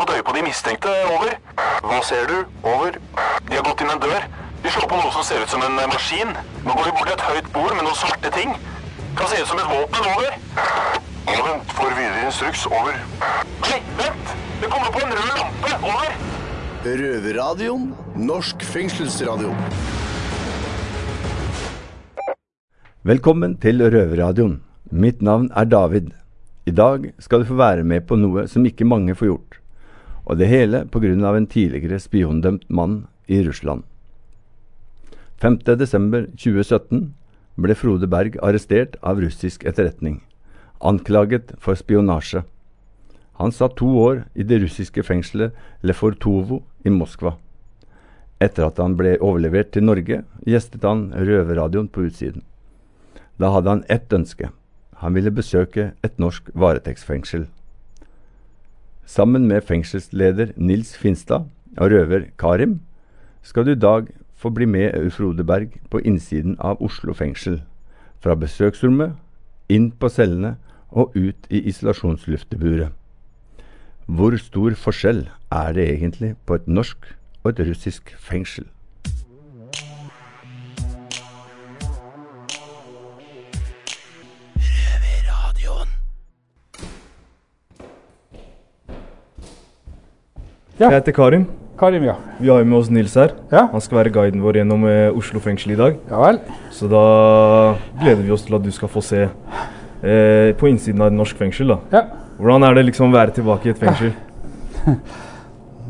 fått øye på de mistenkte. Over. Hva ser du? Over. De har gått inn en dør. De slår på noe som ser ut som en eh, maskin. Nå går de bort til et høyt bord med noen svarte ting. Kan se ut som et våpen. Over. Ja, vent. Får videre instruks. Over. Nei, vent! Det kommer på en rød lampe. Over. Røverradioen. Norsk fengselsradio. Velkommen til Røverradioen. Mitt navn er David. I dag skal du få være med på noe som ikke mange får gjort. Og det hele pga. en tidligere spiondømt mann i Russland. 5.12.2017 ble Frode Berg arrestert av russisk etterretning, anklaget for spionasje. Han satt to år i det russiske fengselet Lefortovo i Moskva. Etter at han ble overlevert til Norge, gjestet han Røverradioen på utsiden. Da hadde han ett ønske. Han ville besøke et norsk varetektsfengsel. Sammen med fengselsleder Nils Finstad og røver Karim skal du i dag få bli med Frode Berg på innsiden av Oslo fengsel. Fra besøksrommet, inn på cellene og ut i isolasjonslufteburet. Hvor stor forskjell er det egentlig på et norsk og et russisk fengsel? Jeg heter Karim. Karim, ja. Vi har med oss Nils her. Ja, Han skal være guiden vår gjennom eh, Oslo fengsel i dag. ja vel. Så da gleder vi oss til at du skal få se eh, på innsiden av et norsk fengsel. da. Ja. Hvordan er det liksom å være tilbake i et fengsel?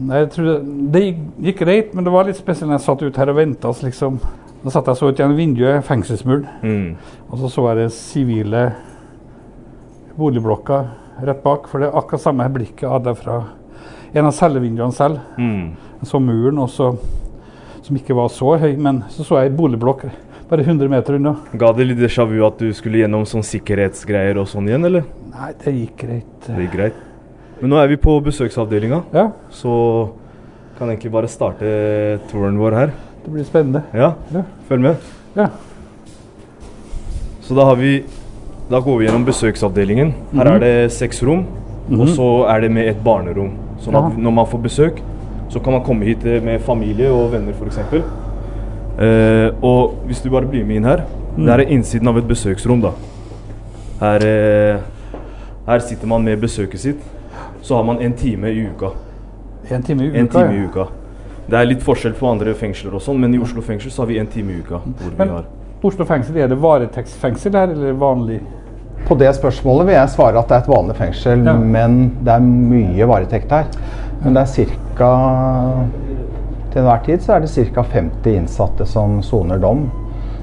Nei, jeg tror det, det gikk, greit, men det var litt spesielt når jeg satt ut her og venta. Liksom. Da satt jeg så ut gjennom vinduet, fengselsmuren, Mm. og så så jeg det sivile boligblokka rett bak. For det er akkurat samme blikket jeg hadde fra en av cellevinduene selv. Mm. Jeg så muren også, som ikke var så høy, men så så jeg ei boligblokk bare 100 meter unna. Ga det litt déjà vu at du skulle gjennom sånn sikkerhetsgreier og sånn igjen, eller? Nei, det gikk greit. Det gikk greit. Men nå er vi på besøksavdelinga, Ja, så kan egentlig bare starte touren vår her. det blir spennende. Ja, Ja. følg med. Ja. Så da har vi Da går vi gjennom besøksavdelingen. Her Mhm. er det seks rom, og så er det med et barnerom. Sånn at når man får besøk, så kan man komme hit eh, med familie og venner f.eks. Eh, og hvis du bare blir med inn her Mm. Det er innsiden av et besøksrom, da. Her, eh, her sitter man med besøket sitt. Så har man en time i uka. En time i uka. En time i ja. uka. Det er litt forskjell på andre fengsler og sånn, men i Oslo fengsel så har vi en time i uka. Hvor Men vi har Oslo fengsel, er det varetektsfengsel her, eller vanlig? På det spørsmålet vil jeg svare at det er et vanlig fengsel, Ja. men det er mye varetekt her. Men det er ca. Til enhver tid så er det ca. 50 innsatte som soner dom.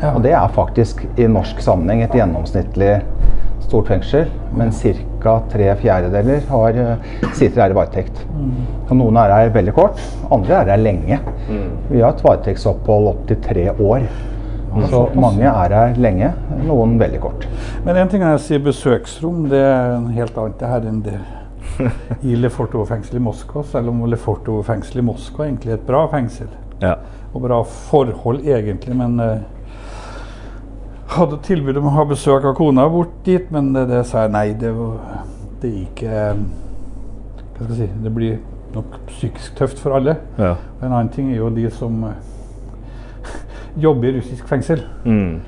Ja. Og det er faktisk i norsk sammenheng et gjennomsnittlig stort fengsel. Men ca. tre fjerdedeler har, eh, sitter her i varetekt. Og noen er her veldig kort, andre er her lenge. Vi har et varetektsopphold opptil tre år. Så mange er her lenge, noen veldig kort. Men en ting er å si besøksrom, det er en helt annet det her enn det i Lefortovo fengsel i Moskva. Selv om Lefortovo fengsel i Moskva er egentlig et bra fengsel. Ja. Og bra forhold egentlig, men eh, hadde tilbud om å ha besøk av kona bort dit, men det, det sa jeg nei. Det, det gikk eh, Hva skal jeg si Det blir nok psykisk tøft for alle. ja. En annen ting er jo de som jobber i russisk fengsel. Mm.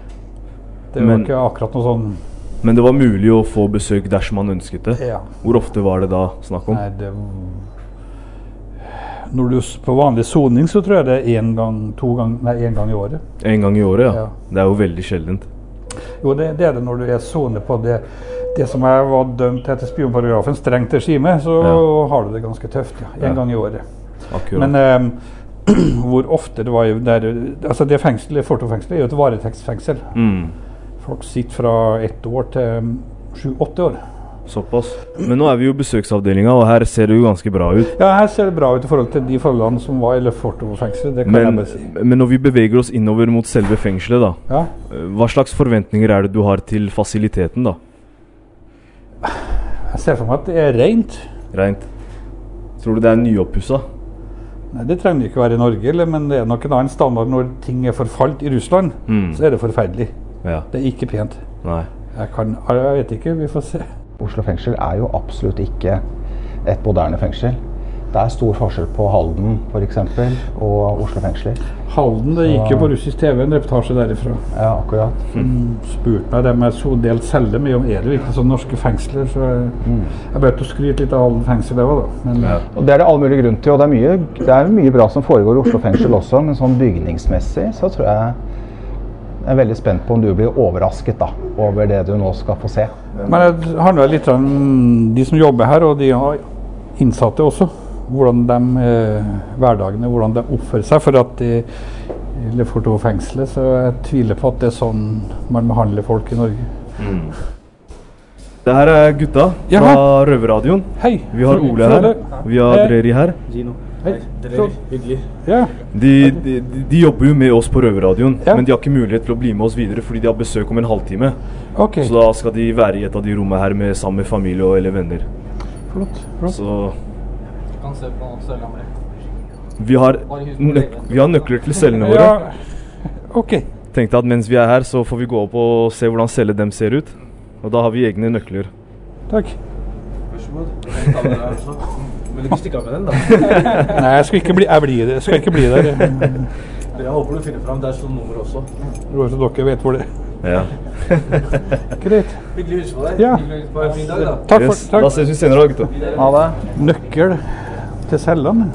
Det var Men- ikke akkurat noe sånn Men det var mulig å få besøk dersom man ønsket det. ja, Hvor ofte var det da snakk om? Nei, det Når du på vanlig soning, så tror jeg det er én gang, gang, gang i året. En gang i året, ja. Ja. Det er jo veldig sjeldent. Jo, det, det er det når du er sone på det, det som jeg var dømt etter spionparagrafen, strengt regime, så Ja. har du det ganske tøft. ja, En Ja. gang i året. Akkurat. Men eh, hvor ofte det var jo der, altså Det fengselet, Fortov-fengselet er jo et varetektsfengsel. mm. Folk sitter fra ett år til sju-åtte år. Såpass. Men nå er vi jo besøksavdelinga, og her ser det jo ganske bra ut. Ja, her ser det bra ut i forhold til de forholdene som var i Lefortovo-fengselet. Det kan jeg Men, bare si. men når vi beveger oss innover mot selve fengselet, da. Ja. eh, Hva slags forventninger er det du har til fasiliteten, da? Jeg ser for meg at det er rent. Reint. Tror du det er nyoppussa? Nei, Det trenger det ikke være i Norge, eller, men det er nok en annen standard når ting er forfalt i Russland. Mm. Så er det forferdelig. Ja. Det er ikke pent. Nei. Jeg, kan, jeg vet ikke, vi får se. Oslo fengsel er jo absolutt ikke et moderne fengsel. Det er stor forskjell på Halden f.eks. og Oslo fengsler. Halden, det gikk jo på russisk TV en reportasje derifra. Ja, akkurat. Spurte meg det jeg så delt selger mye om er det virkelig sånn norske fengsler. Så jeg, jeg begynte å skryte litt av Halden fengsel, det òg, da. Men Og Det er det all mulig grunn til. og Det er mye, det er mye bra som foregår i Oslo fengsel også, men sånn bygningsmessig så tror jeg jeg er veldig spent på om du blir overrasket da, over det du nå skal få se. Men det handler litt om de som jobber her, og de innsatte også. Hvordan de eh, hverdagene, hvordan de oppfører seg. For at i i Leforto-fengselet så jeg tviler på at det er sånn man behandler folk i Norge. Det her er gutta fra Jaha. Røverradioen. Hei! Vi har Ole her. Vi har Dreri her. Hei. Så- Ja. De, de, de jobber jo med oss på Røverradioen, Ja. men de har ikke mulighet til å bli med oss videre fordi de har besøk om en halvtime. Okay. Så da skal de være i et av de rommene her med, sammen med familie og eller venner. Flott. flott. Så kan se på cella mi. vi har, nøk vi har nøkler til cellene våre. Ja. OK. Tenkte at mens vi er her, så får vi gå opp og se hvordan celle dem ser ut. Og da har vi egne nøkler. Takk. Vær så god. Men kan du ikke stikke av med den, da? Nei, jeg skal ikke bli, jeg blir, jeg skal ikke bli der. Jeg håper du finner fram. Der står nummer også. tror så dere vet hvor det er. Ja. Greit. Hyggelig å hilse på deg. Ja. Hyggelig å hilse på deg. Fin dag, da. Takk Yes. for Da ses vi senere, da, gutta. Ha det. Nøkkel til cellene.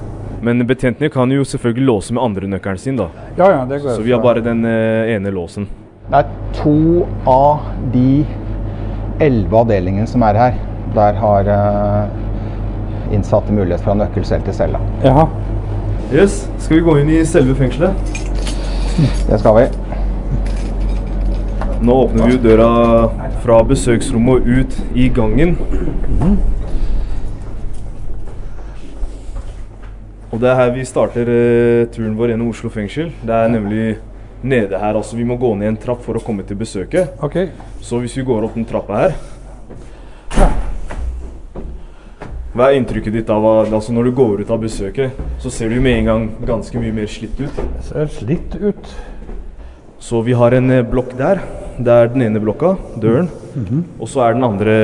Men betjentene kan jo selvfølgelig låse med andre nøkkelen sin, da. Ja, ja, det går Så vi har bare den eh, ene låsen. Det er to av de elleve avdelingene som er her. Der har eh, innsatte mulighet for å ha nøkkel selv til cella. Jaha. Yes, Skal vi gå inn i selve fengselet? Det skal vi. Nå åpner vi jo døra fra besøksrommet og ut i gangen. Og det er her vi starter eh, turen vår gjennom Oslo fengsel. Det er nemlig nede her. altså Vi må gå ned en trapp for å komme til besøket. OK. Så hvis vi går opp den trappa her Hva er inntrykket ditt av altså når du går ut av besøket? Så ser du med en gang ganske mye mer slitt ut. Det ser slitt ut. Så vi har en eh, blokk der. Det er den ene blokka, døren. Og så er den andre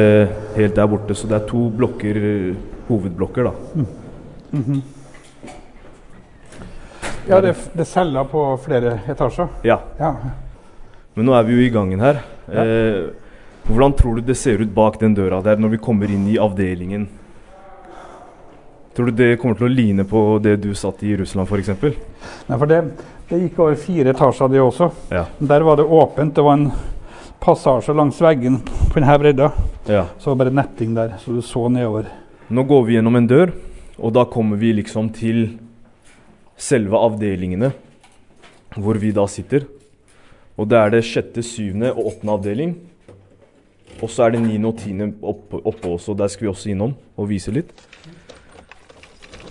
helt der borte. Så det er to blokker, eh, hovedblokker, da. Ja, det, det selger på flere etasjer. Ja. Ja. Men nå er vi jo i gangen her. Eh, hvordan tror du det ser ut bak den døra der når vi kommer inn i avdelingen? Tror du det kommer til å ligne på det du satt i i Russland f.eks.? Nei, for det, det gikk over fire etasjer, det også. Ja. Der var det åpent. Det var en passasje langs veggen på denne bredda. ja. Så var det bare netting der, så du så nedover. Nå går vi gjennom en dør, og da kommer vi liksom til selve avdelingene hvor vi da sitter. Og det er det sjette, syvende og åttende avdeling. Og så er det niende og tiende oppe, oppe også. Der skal vi også innom og vise litt.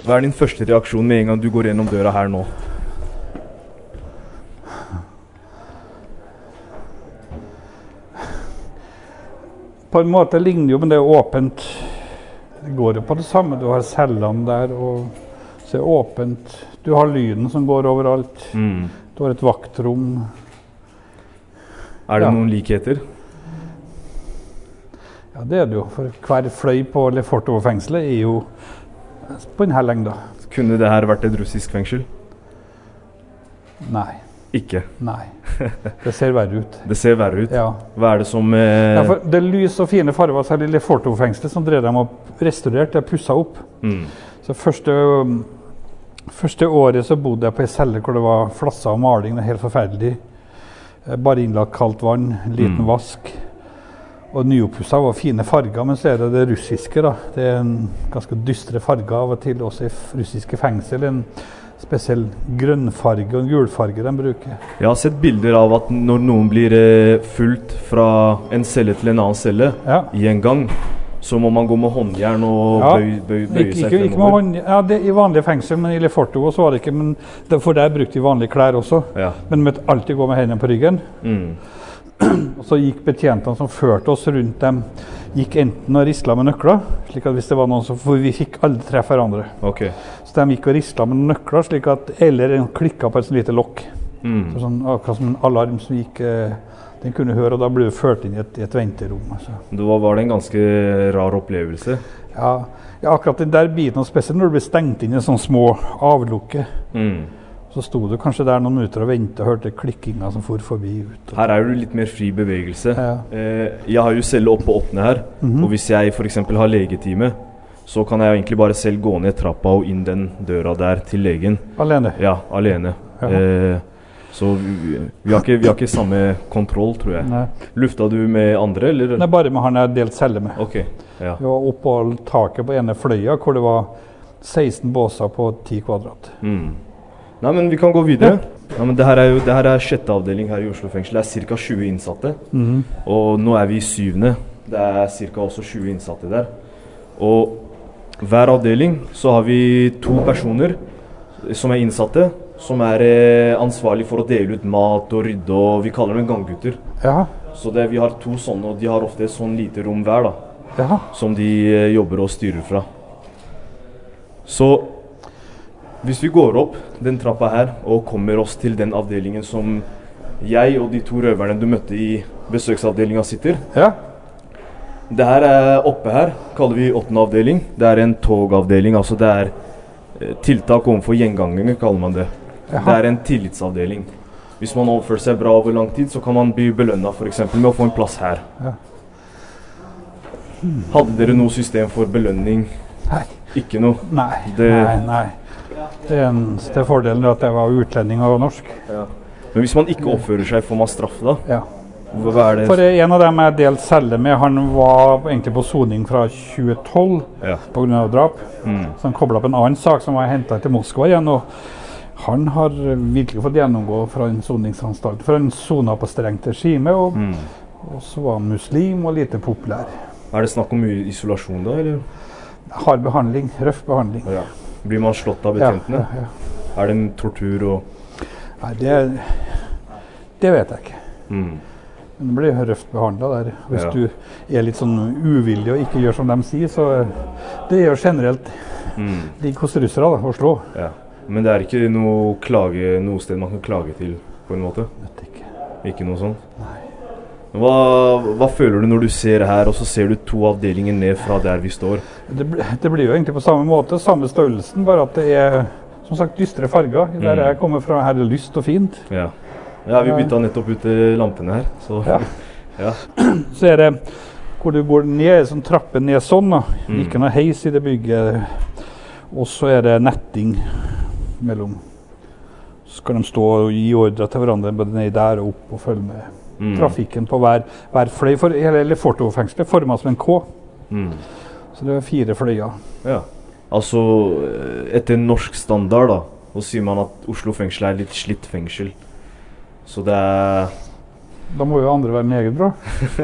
Hva er din første reaksjon med en gang du går gjennom døra her nå? På en måte ligner jo, men det er åpent. Det går jo på det samme. Du har cellene der, og så er det åpent. Du har lyden som går overalt. Mm. Du har et vaktrom. Er det Ja. noen likheter? Ja, det er det jo. For hver fløy på Lefortovo-fengselet er jo på denne lengda. Kunne det her vært et russisk fengsel? Nei. Ikke. Nei. Det ser verre ut. Det ser verre ut. Ja. Hva er det som eh, Ja, det er lys og fine farger, særlig i Lefortovo-fengselet, som drev dem og restaurerte, det er pussa opp. mm. Så første, første året så bodde jeg på ei celle hvor det var flasser og maling. Det er helt forferdelig. Eh, Bare innlagt kaldt vann, liten Mm. vask. Og nyoppussa var fine farger, men så er det det russiske. da. Det er en ganske dystre farger av og til, også i russiske fengsel. En spesiell grønnfarge og en gulfarge de bruker. Jeg har sett bilder av at når noen blir eh, fulgt fra en celle til en annen celle Ja. i en gang, så må man gå med håndjern og Ja. bøye, bøye, bøye seg ikke, ikke hånd, ja, det, I vanlige fengsel, men i Lefortovo så var det ikke. Men det, for der brukte vi vanlige klær også. Ja. Men måtte alltid gå med hendene på ryggen. Mm. Og så gikk betjentene som førte oss rundt dem, gikk enten og risla med nøkler, slik at hvis det var noen som, for vi fikk aldri treffe hverandre. Ok. Så de gikk og risla med nøkler, slik at, eller en klikka på et sånt lite lokk. Mm. Så Sånn, akkurat som en alarm som gikk eh, Den kunne høre, og da ble du ført inn i et, et venterom. Altså. Det var, var det en ganske rar opplevelse? Ja, ja, akkurat den der biten, spesielt når du blir stengt inn i sånne små avlukker. Mm. Så sto du kanskje der noen minutter og ventet og hørte klikkinga som for forbi. ut. Her er det litt mer fri bevegelse. Ja. Eh, jeg har jo celle oppe på åttende her, Mhm. og hvis jeg f.eks. har legetime, så kan jeg egentlig bare selv gå ned trappa og inn den døra der til legen. Alene. Ja, alene. Ja. Eh, så vi, vi, har ikke, vi har ikke samme kontroll, tror jeg. Nei. Lufta du med andre, eller? Er bare med han jeg har delt celle med. Ok, ja. Vi var oppå taket på ene fløya hvor det var 16 båser på 10 kvadrat. Mm. Nei, men vi kan gå videre. Ja, men det her er jo det her er sjette avdeling her i Oslo fengsel. Det er ca. 20 innsatte. Mhm. Og nå er vi i syvende. Det er ca. også 20 innsatte der. Og hver avdeling så har vi to personer som er innsatte, som er eh, ansvarlig for å dele ut mat og rydde, og vi kaller dem ganggutter. Ja, Så det, vi har to sånne, og de har ofte et sånn lite rom hver, da. ja. Som de eh, jobber og styrer fra. Så hvis vi går opp den trappa her og kommer oss til den avdelingen som jeg og de to røverne du møtte i besøksavdelinga sitter ja. Det her er oppe her, kaller vi åttende avdeling. Det er en togavdeling. Altså det er eh, tiltak overfor gjengangere, kaller man det. Jaha. Det er en tillitsavdeling. Hvis man oppfører seg bra over lang tid, så kan man bli belønna f.eks. med å få en plass her. Ja. Hadde dere noe system for belønning? Nei. Ikke noe? Nei, Det- nei, nei. Det eneste fordelen er at jeg var utlending og norsk. Men hvis man ikke oppfører seg, får man straff da? Ja. Hva er det? For en av dem jeg delte celle med, han var egentlig på soning fra 2012 Ja. pga. drap. Mm. Så han kobla opp en annen sak som var henta til Moskva igjen. og han har virkelig fått gjennomgå fra en soningsanstalt. For han sona på strengt regime, og, Mm. og så var han muslim og lite populær. Er det snakk om isolasjon da, eller? Hard behandling, røff behandling. Ja. Blir man slått av betjentene? ja, ja. Er det en tortur og Nei, det, det vet jeg ikke. mm. Men det blir røft behandla der. Hvis du er litt sånn uvillig og ikke gjør som de sier, så det gjør generelt Mm. ligger hos russere da, å slå. Men det er ikke noe, klage, noe sted man kan klage til, på en måte? Vet ikke. Ikke noe sånt? Hva, hva føler du når du ser her, og så ser du to avdelinger ned fra der vi står? Det, det blir jo egentlig på samme måte, samme størrelsen, bare at det er som sagt dystre farger. Der Mm. jeg kommer fra, her er det lyst og fint. Ja. ja, vi bytta nettopp ut eh, lampene her, så Ja. ja. Så er det hvor du går ned, sånn trappe ned sånn. da. Mm. Ikke noe heis i det bygget. Og så er det netting mellom. Så skal de stå og gi ordre til hverandre både ned der og opp og følge med Mm. trafikken på hver, hver fløy. For hele Leforto-fengselet er forma som en K, Mm. så det er fire fløyer. Ja. Altså, eh, etter norsk standard, da, så sier man at Oslo fengsel er litt slitt fengsel. Så det er Da må jo andre være meget bra.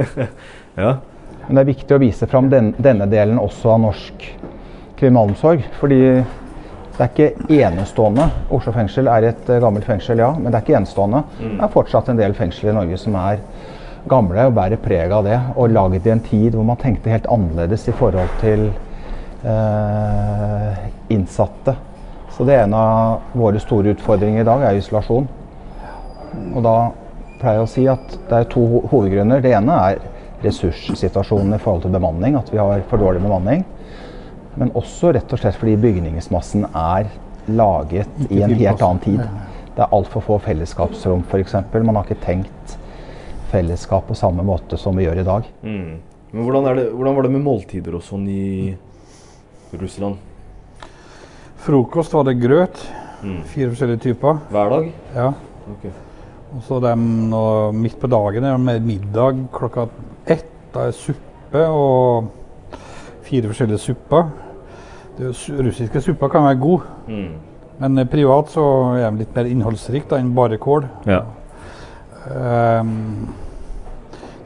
Ja. Men det er viktig å vise fram den, denne delen også av norsk kriminalomsorg. Fordi det er ikke enestående. Oslo fengsel er et eh, gammelt fengsel, ja, men det er ikke enestående. Det er fortsatt en del fengsler i Norge som er gamle og bærer preg av det. Og laget i en tid hvor man tenkte helt annerledes i forhold til eh, innsatte. Så det er en av våre store utfordringer i dag, er isolasjon. Og da pleier jeg å si at det er to hovedgrunner. Det ene er ressurssituasjonen i forhold til bemanning, at vi har for dårlig bemanning. Men også rett og slett fordi bygningsmassen er laget i en helt annen tid. Det er altfor få fellesskapsrom f.eks. Man har ikke tenkt fellesskap på samme måte som vi gjør i dag. Mm. Men hvordan, er det, hvordan var det med måltider og sånn i Russland? Frokost var det grøt. Mm. Fire forskjellige typer. Hver dag? Ja. Okay. Og så dem midt på dagen er det med middag klokka ett. Da er suppe og fire forskjellige supper. Er su- russiske supper kan være god, Mm. men eh, privat så er de litt mer innholdsrik da, enn bare kål. Ja. Um,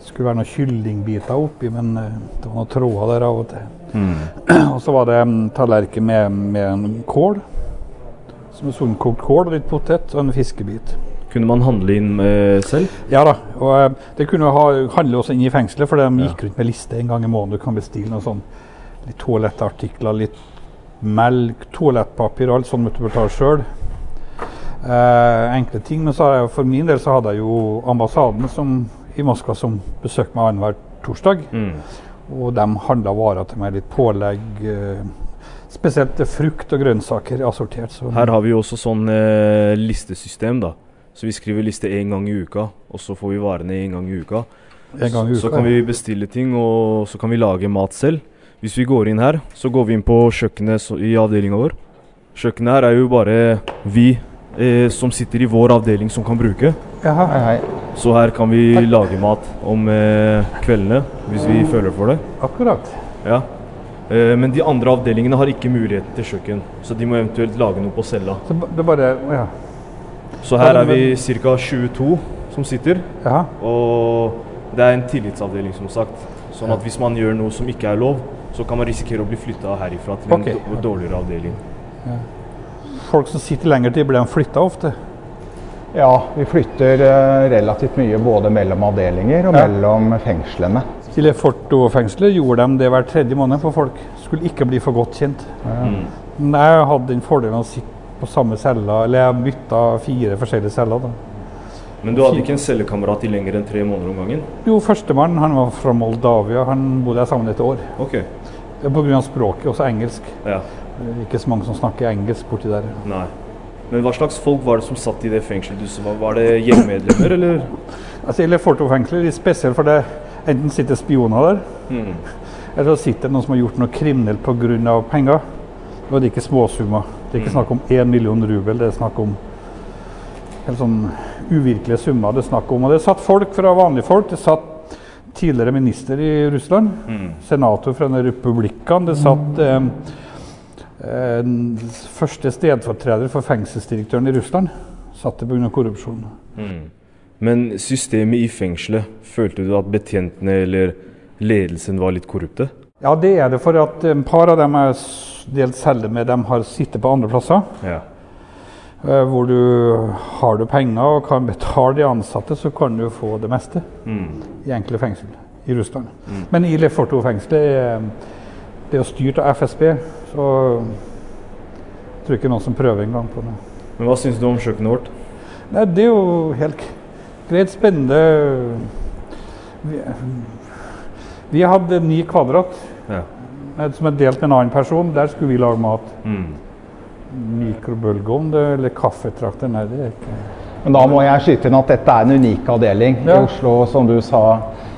skulle være noen kyllingbiter oppi, men eh, det var noen tråder der av og til. Mm. Og så var det en tallerken med, med en kål. Som er sunnkokt kål litt potet og en fiskebit. Kunne man handle inn eh, selv? Ja da, og eh, det kunne ha, handle også inn i fengselet, for de gikk rundt med liste en gang i måneden. Du kan bestille noe sånn litt toalettartikler, litt melk, toalettpapir og alt sånt måtte betale sjøl. Eh, enkle ting. Men så har jeg, for min del så hadde jeg jo ambassaden som i Moskva som besøkte meg annenhver torsdag. Mm. Og de handla varer til meg, litt pålegg. Eh, spesielt frukt og grønnsaker assortert. Så Her har vi jo også sånn eh, listesystem, da. Så vi skriver liste én gang i uka, og så får vi varene én gang i uka. en gang i Så så kan vi bestille ting, og så kan vi lage mat selv. Hvis vi går inn her, så går vi inn på kjøkkenet i avdelinga vår. Kjøkkenet her er jo bare vi eh, som sitter i vår avdeling som kan bruke. Jaha. Hei, hei. Så her kan vi lage mat om eh, kveldene hvis vi føler for det. Akkurat. Ja. Eh, men de andre avdelingene har ikke muligheten til kjøkken, så de må eventuelt lage noe på cella. Så det bare ja. Så her er vi ca. 22 som sitter. Jaha. Og det er en tillitsavdeling, som sagt. Sånn at hvis man gjør noe som ikke er lov, så kan man risikere å bli flytta herifra til en dårligere avdeling. Folk som sitter lenger tid, blir de flytta ofte? Ja, vi flytter eh, relativt mye både mellom avdelinger og Ja. mellom fengslene. I Leforto-fengselet gjorde de det hver tredje måned, for folk skulle ikke bli for godt kjent. Mm. Men jeg hadde den fordelen å sitte på samme cella, eller jeg bytta fire forskjellige celler. da. Men du hadde ikke en cellekamerat i lenger enn tre måneder om gangen? Jo, førstemann han var fra Moldavia. Han bodde jeg sammen et år. Ok. Pga. språket, også engelsk. Ja. Ikke så mange som snakker engelsk borti der. Nei. Men hva slags folk var det som satt i det fengselet var? Var det gjengmedlemmer, eller? Altså, I Fortofengselet er det spesielt, for det enten sitter spioner der, Mm. eller så sitter det noen som har gjort noe kriminelt pga. penger. Og det er ikke småsummer. Det er ikke snakk om én million rubel, det er snakk om helt sånn uvirkelige summer. det er snakk om. Og det satt folk fra vanlige folk. Det satt tidligere minister i Russland, Mm. senator fra den republikken. Det satt eh, eh, første stedfortreder for fengselsdirektøren i Russland. Satt det pga. korrupsjon. Mm. Men systemet i fengselet, følte du at betjentene eller ledelsen var litt korrupte? Ja, det er det. For at et par av dem er delt celle med, de har sittet på andre plasser. Ja. Eh, Hvor du har du penger og kan betale de ansatte, så kan du få det meste Mm. i enkle fengsel i Russland. Men i Leforto-fengselet det er jo styrt av FSB, så jeg tror ikke noen som prøver engang på det. Men hva syns du om kjøkkenet vårt? Nei, det er jo helt greit spennende. Vi, vi hadde ni kvadrat Ja. som er delt med en annen person. Der skulle vi lage mat. Mm. Mikrobølgeovn eller kaffetrakter, nei det er ikke Men da må jeg skyte inn at dette er en unik avdeling i Oslo, som du sa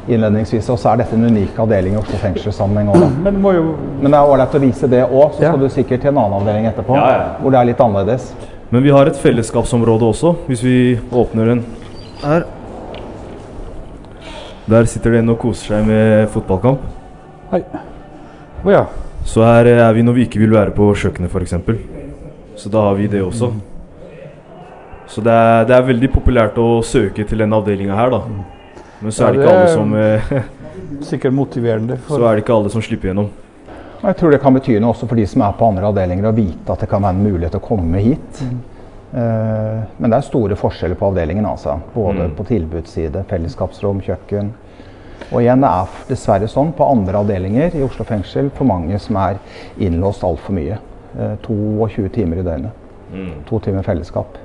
innledningsvis. Og så er dette en unik avdeling i Oslo fengselssammenheng òg. Men jo Men det er ålreit å vise det òg, så Ja. skal du sikkert til en annen avdeling etterpå. Ja, ja. Hvor det er litt annerledes. Men vi har et fellesskapsområde også, hvis vi åpner den her. Der sitter det en og koser seg med fotballkamp. Hei. Å ja. Så her er vi når vi ikke vil være på kjøkkenet, f.eks. Så da har vi det også. Så det er, det er veldig populært å søke til den avdelinga her, da. Men så er det ikke alle som eh, Sikkert motiverende. Så er det ikke alle som slipper gjennom. Jeg tror det kan bety noe også for de som er på andre avdelinger, å vite at det kan være en mulighet å komme hit. Uh, men det er store forskjeller på avdelingen, altså. Både Mm. på tilbudsside, fellesskapsrom, kjøkken. Og igjen, det er dessverre sånn på andre avdelinger i Oslo fengsel for mange som er innlåst altfor mye. Eh, 22 timer i døgnet. To timer fellesskap.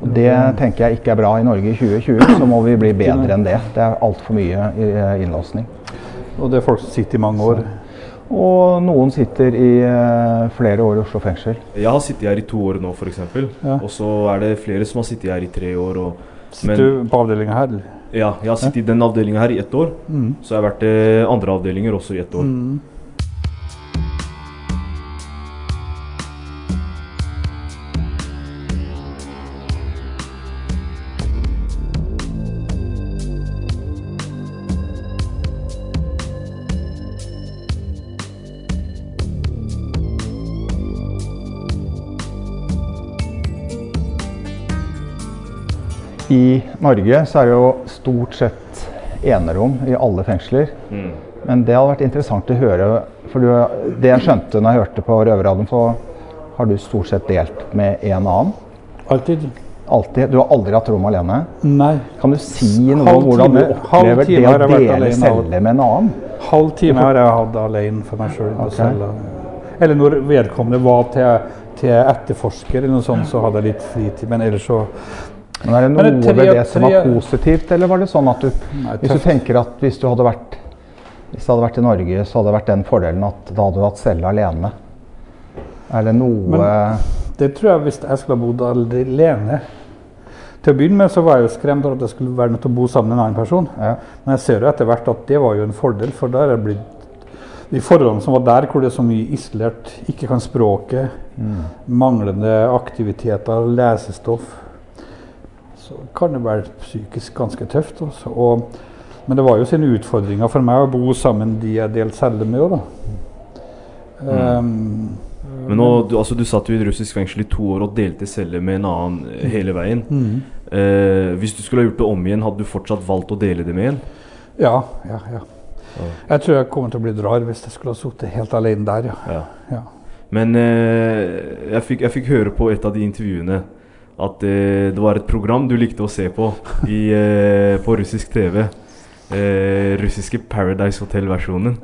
Og Det tenker jeg ikke er bra i Norge i 2020. Så må vi bli bedre enn det. Det er altfor mye innlåsning. og det er folk som sitter i mange år. Og noen sitter i eh, flere år i Oslo fengsel. Jeg har sittet her i to år nå, f.eks. Ja. Og så er det flere som har sittet her i tre år. Og, Sitter Men- du på avdelinga her? eller? ja, jeg har sittet i den avdelinga her i ett år. Så jeg har vært i andre avdelinger også i ett år. I Norge så er det jo stort sett enerom i alle fengsler. Mm. Men det hadde vært interessant å høre For du, det jeg skjønte når jeg hørte på Røverradioen, så har du stort sett delt med en annen. Alltid? Altid. Du har aldri hatt rom alene. Nei. Kan du si noe om hvordan du opplever det å dele alene celle med en annen? Halv time har jeg hatt alene for meg sjøl Okay. Eller når vedkommende var til, til etterforsker eller noe sånt, så hadde jeg litt fritid. Men ellers så Men er det noe Men det tre- ved det som var positivt, eller var det sånn at du Nei, Hvis du tenker at hvis du hadde vært Hvis det hadde vært i Norge, så hadde det vært den fordelen at da hadde du hatt celle alene. Er det noe Det tror jeg hvis jeg skulle ha bodd alene Til å begynne med så var jeg jo skremt over at jeg skulle være nødt til å bo sammen med en annen person. ja. Men jeg ser jo etter hvert at det var jo en fordel, for der er det blitt de forholdene som var der, hvor det er så mye isolert, ikke kan språket, manglende aktiviteter, lesestoff, så kan det være psykisk ganske tøft. Også. Og, men det var jo sine utfordringer for meg å bo sammen de jeg delte celle med Da. Mm. Um, Men nå, du, altså, du satt jo i et russisk fengsel i to år og delte celle med en annen eh, hele veien. mm. Uh, hvis du skulle ha gjort det om igjen, hadde du fortsatt valgt å dele det med en? Ja, ja, ja. Jeg tror jeg kommer til å bli rar hvis jeg skulle ha sittet helt alene der, ja. Ja. ja. Men uh, jeg, fikk, jeg fikk høre på et av de intervjuene at eh, det var et program du likte å se på i, eh, på russisk TV. Eh, russiske Paradise Hotel-versjonen.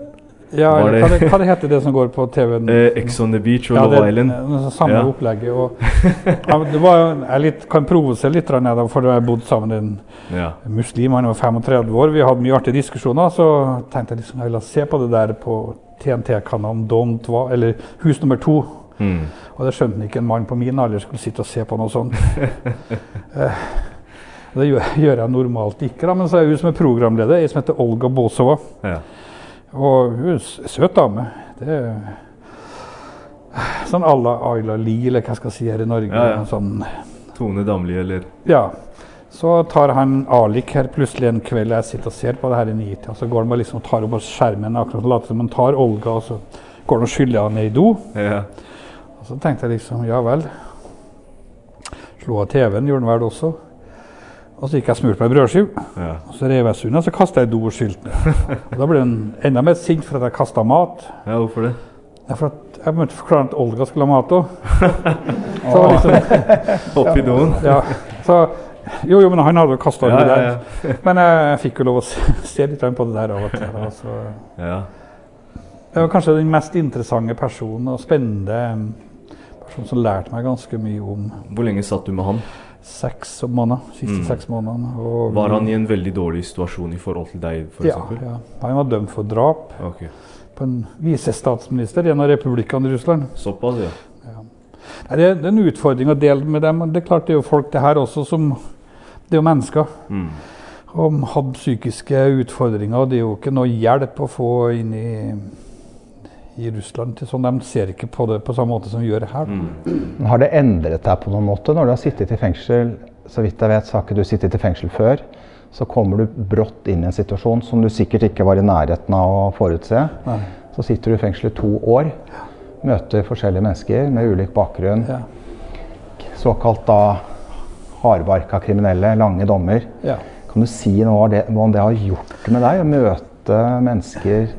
ja det- hva, det, hva det heter det som går på TV-en? Eh, Ex on the Beach og Ja, Love Island. det samme Ja. opplegget. Og, ja, det var, jo- jeg litt, kan provosere litt, da, for jeg bodde sammen med en Ja. muslim. Han var 35 år. Vi hadde mye artige diskusjoner. Så tenkte jeg liksom, jeg ville se på det der på TNT-kanalen Don't Hva, eller Hus nummer to. Mm. Og det skjønte ikke en mann på min alder skulle sitte og se på noe sånt. eh, det gjør, jeg normalt ikke, da, men så er hun som er programleder, ei som heter Olga Bozova Ja. Og hun er en søt dame. Det er sånn à la Ayla Lie, eller hva jeg skal si her i Norge. Ja, ja. Sånn, Tone Damli, eller ja. Så tar han Alik her plutselig en kveld jeg sitter og ser på det her i nitida. Så går han bare liksom og tar opp på skjermen akkurat later som han tar Olga, og så går han og skyller han ned i do. ja. Og så tenkte jeg liksom, ja vel. Slo av TV-en, gjorde den vel også. Og så gikk jeg og smurte meg brødskive. ja. Og så rev jeg sunda, så kasta jeg doskiltene. da ble hun enda mer sint for at jeg kasta mat. ja, hvorfor det? Ja, for at jeg måtte forklare at Olga skulle ha mat òg. Liksom, Oppi doen? ja, så, jo, jo, men han hadde jo kasta Ja, ja, der. ja. Men jeg fikk jo lov å se, litt på det der av og til. Altså. så. ja. Jeg var kanskje den mest interessante personen og spennende person som lærte meg ganske mye om Hvor lenge satt du med han? seks måneder. Siste Mm. seks månedene. Og Var han i en veldig dårlig situasjon i forhold til deg, for ja, eksempel? ja. Han var dømt for drap okay. på en visestatsminister i en av republikkene i Russland. Såpass, ja. Nei, Det, er en utfordring å dele med dem. Det er klart det er jo folk det her også som Det er jo mennesker. Mm. Og hadde psykiske utfordringer. Det er jo ikke noe hjelp å få inn i, i Russland. til sånn. De ser ikke på det på samme måte som vi gjør her. Mm. Har det endret deg på noen måte når du har sittet i fengsel? Så vidt jeg vet, så har ikke du sittet i fengsel før. Så kommer du brått inn i en situasjon som du sikkert ikke var i nærheten av å forutse. Nei. Så sitter du i fengsel i to år, møter forskjellige mennesker med ulik bakgrunn. Ja. Såkalt da hardbarka kriminelle, lange dommer. Ja. Kan du si noe om det, om det har gjort med deg å møte mennesker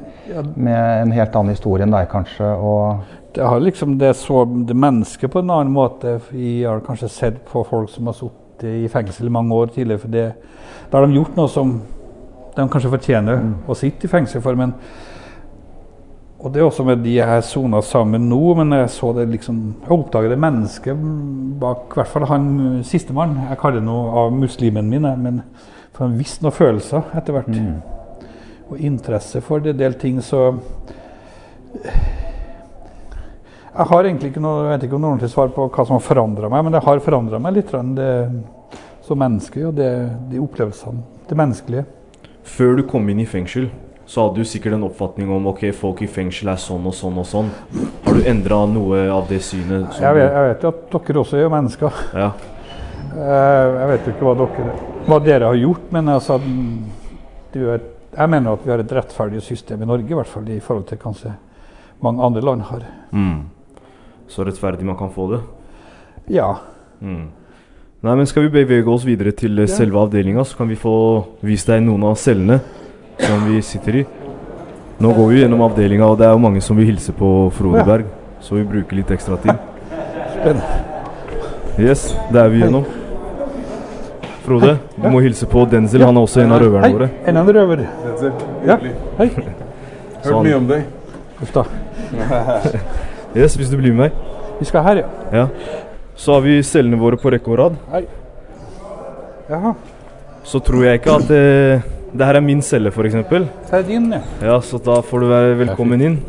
med en helt annen historie enn deg, kanskje? Og Det har liksom det så det mennesket på en annen måte. Vi har kanskje sett på folk som har sittet i fengsel i mange år tidligere. For det, da har de gjort noe som de kanskje fortjener å sitte i fengsel for. Men, og det er også med de jeg sona sammen nå, men jeg så det liksom Jeg oppdaget det mennesket bak i hvert fall han sistemann. Jeg kaller det noe av muslimen min, men for han visste noen følelser etter hvert. Og interesse for det del ting, så Jeg har egentlig ikke noe, jeg vet ikke om noe ordentlig svar på hva som har forandra meg, men det har forandra meg litt det, som menneske og det, de opplevelsene. Det menneskelige. Før du kom inn i fengsel, så hadde du sikkert en oppfatning om ok, folk i fengsel er sånn og sånn og sånn. Har du endra noe av det synet? Jeg vet, jeg vet jo at dere også er mennesker. Ja. Eh, Jeg vet jo ikke hva dere, hva dere har gjort, men altså, du er, jeg mener at vi har et rettferdig system i Norge, i hvert fall i forhold til kanskje mange andre land har. Mm. Så rettferdig man kan få det. Ja. Mm. Nei, men Skal vi bevege oss videre til ja. selve avdelinga, så kan vi få vist deg noen av cellene som vi sitter i. Nå går vi gjennom avdelinga, og det er jo mange som vil hilse på Frode Berg, så vi bruker litt ekstra tid. Spennende. Yes, det er vi gjennom. Frode, du må hilse på Denzil. Han er også en av røverne våre. Hei, en av røver. Denzil, Ja, hei. Hørt han- om deg. Uff da. Yes, hvis du blir med meg. Vi skal her, ja. Ja. Så har vi cellene våre på rekke og rad. Hei. Jaha. så tror jeg ikke at det, det her er min celle, f.eks. Det er din, ja. Ja, så da får du være velkommen inn.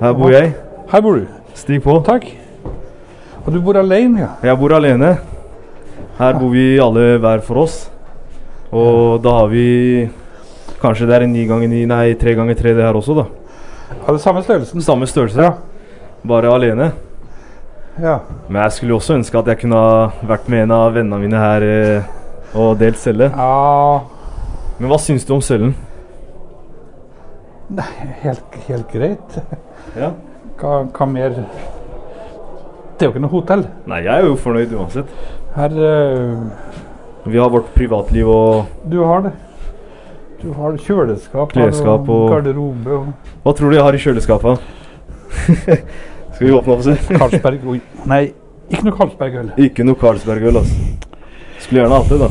Her bor jeg. Her bor du. Stig på. Takk. Og du bor alene, ja? Jeg bor alene. Her bor vi alle hver for oss. Og da har vi Kanskje det er ni ganger ni, nei, tre ganger tre det her også, da. Ja, det er samme størrelsen. Samme størrelse, ja. bare alene. Ja. Men jeg skulle også ønske at jeg kunne ha vært med en av vennene mine her eh, og delt celle. ja. Men hva syns du om cellen? Nei, helt, helt greit. Ja. Hva, hva mer Det er jo ikke noe hotell. Nei, jeg er jo fornøyd uansett. Her uh, Vi har vårt privatliv og Du har det. Du har kjøleskap, Klesskap og og- garderobe og Hva tror du jeg har i kjøleskapet? Skal vi åpne opp og se? Carlsberg. Oi. Nei, ikke noe Carlsberg-øl. Ikke noe Carlsberg-øl, altså. Skulle gjerne hatt det, da.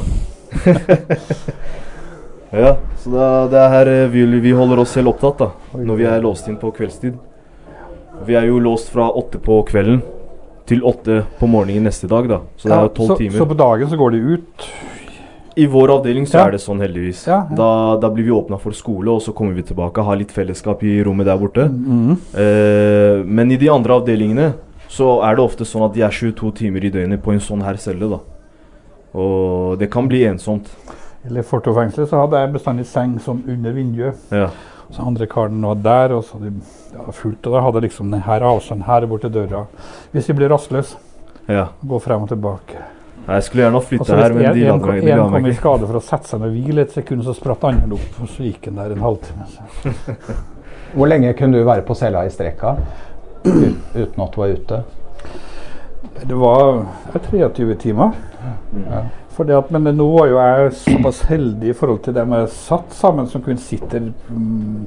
ja, så da, det er her eh, vi, vi holder oss selv opptatt, da. Når vi er låst inn på kveldstid. Vi er jo låst fra åtte på kvelden til åtte på morgenen neste dag, da. Så det er jo tolv timer. så på dagen så går de ut. I vår avdeling så Ja. er det sånn, heldigvis. Ja, ja. Da, da blir vi åpna for skole, og så kommer vi tilbake. Har litt fellesskap i rommet der borte. Mhm. Eh, men i de andre avdelingene så er det ofte sånn at de er 22 timer i døgnet på en sånn her celle, da. Og det kan bli ensomt. Eller fortovfengselet så hadde jeg bestandig seng som under vinduet. Ja. Så andre karen var der, og så de ja, fullt. Og da hadde liksom den her avstanden her bort til døra. Hvis de blir rastløse, ja. gå frem og tilbake. Jeg skulle gjerne ha flytta her, men de en, la en, kom- meg, de en kom i skade for å sette seg ned og hvile et sekund, så spratt andre opp, og så gikk han der en halvtime. Hvor lenge kunne du være på cella i strekka uten at du var ute? Det var 23 timer. Ja. Fordi at, men nå var jo jeg såpass heldig i forhold til dem jeg satt sammen, som kunne sitte mm,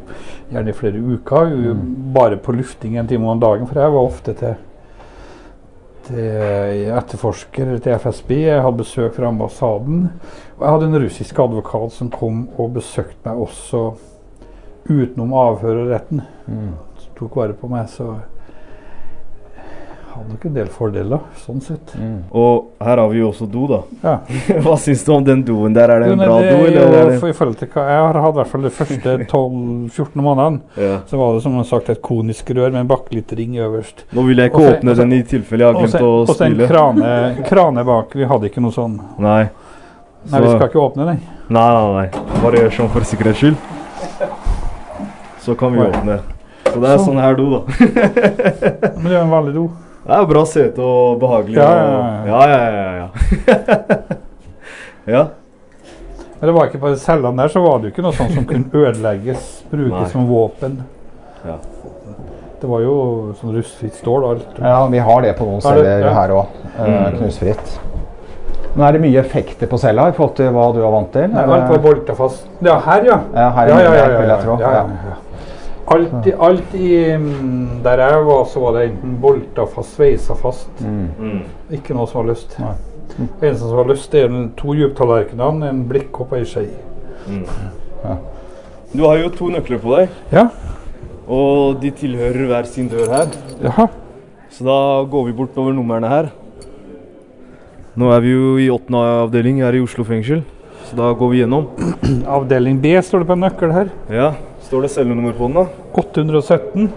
gjerne i flere uker, mm. bare på lufting en time om dagen. For jeg var ofte til, til etterforsker til FSB. Jeg hadde besøk fra ambassaden. Og jeg hadde en russisk advokat som kom og besøkte meg også utenom avhørerretten, og retten. Som tok vare på meg. Så hadde nok en del fordeler, sånn sett. Og her har vi jo også do, da. Ja. Hva syns du om den doen der? Er det en nei, bra det do, er eller? jo I forhold til hva jeg har hatt, i hvert fall de første 12-14 månedene, Ja. så var det som sagt et konisk rør med en bakkelyttering øverst. Nå vil jeg ikke også, åpne også, den i tilfelle jeg har glemt å å og så en krane, krane bak. Vi hadde ikke noe sånn. Nei. Nei, vi skal ikke åpne den. Nei, nei, nei. Bare gjør sånn for sikkerhets skyld. Så kan vi åpne. Så det er Sånn. sånn her do, da. Men det er en vanlig do. Det er bra sete og behagelig. Ja, ja, ja, ja, ja, ja. ja. Men det var ikke bare cellene der, så var det jo ikke noe sånt som kunne ødelegges, brukes Nei. som våpen. Ja. Det var jo sånn rustfritt stål og alt. Ja, vi har det på noen celler Ja. her òg. Mm. knusfritt. Men er det mye effekter på cella i forhold til hva du er vant til? Nei, alt var det- bolta fast. Ja, her, ja. Ja, her er ja, ja, ja, ja, vil jeg tro. ja, ja, ja. Alt, i, alt i mm, Der jeg var, så var det enten bolta fast, sveisa fast. Mm. Ikke noe som var lyst. Nei. Det eneste som var lyst, er en- to djuptallerkener, en blikkopp og ei skje. Du har jo to nøkler på deg, Ja. og de tilhører hver sin dør her. Jaha. Så da går vi bort over numrene her. Nå er vi jo i åttende avdeling her i Oslo fengsel, så da går vi gjennom. Avdeling B står det på en nøkkel her. Ja, Står det cellenummer på den, da? 817.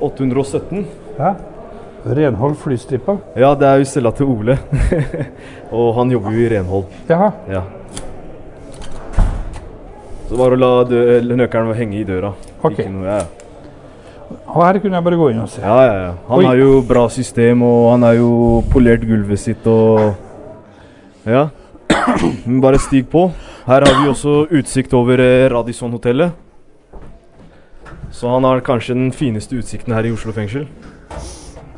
817. Ja. Renhold flystripa. Ja, det er jo cella til Ole. og han jobber jo i renhold. Jaha. Ja. Så bare å la nøkkelen henge i døra. Ok. Noe, ja. Og her kunne jeg bare gå inn og se. Ja, ja, ja. Han Oi. har jo bra system, og han har jo polert gulvet sitt og Ja. Men bare stig på. Her har vi også utsikt over eh, Radisson-hotellet. Så han har kanskje den fineste utsikten her i Oslo fengsel.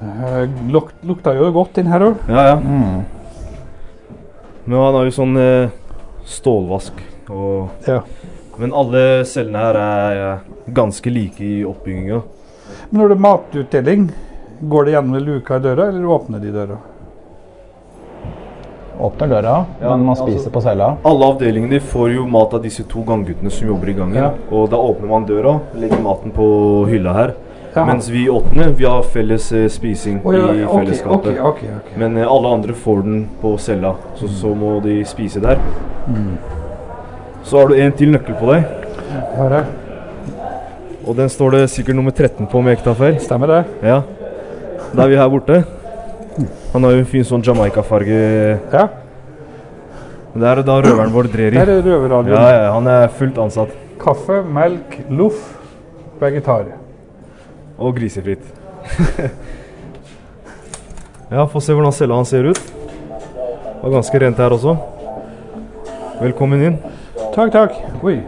Uh, luk, lukta jo godt inn her òg. Ja, ja. Mm. Men han har jo sånn uh, stålvask og Ja. Men alle cellene her er uh, ganske like i oppbygginga. Men når det er matutdeling, går det gjennom luka i døra, eller åpner de døra? Åpner døra, Ja, men man altså- spiser på cella. Alle avdelingene får jo mat av disse to gangguttene som jobber i gangen. Ja. Og da åpner man døra, legger maten på hylla her. Ja. Mens vi åttende, vi har felles eh, spising oh, ja, i fellesskapet. Okay, okay, okay, Men eh, alle andre får den på cella, så, så må de spise der. Mm. Så har du en til nøkkel på deg, Her er. og den står det sikkert nummer 13 på med ektafer. Stemmer det? Ja. Da er vi her borte. Han har jo en fin sånn Jamaica-farge. Ja. Det er da røveren vår drer i. Det er røverradioen. Ja, ja, han er fullt ansatt. Kaffe, melk, loff, vegetar. Og grisefritt. ja, få se hvordan cella han ser ut. Det var ganske rent her også. Velkommen inn. Takk, takk. Oi.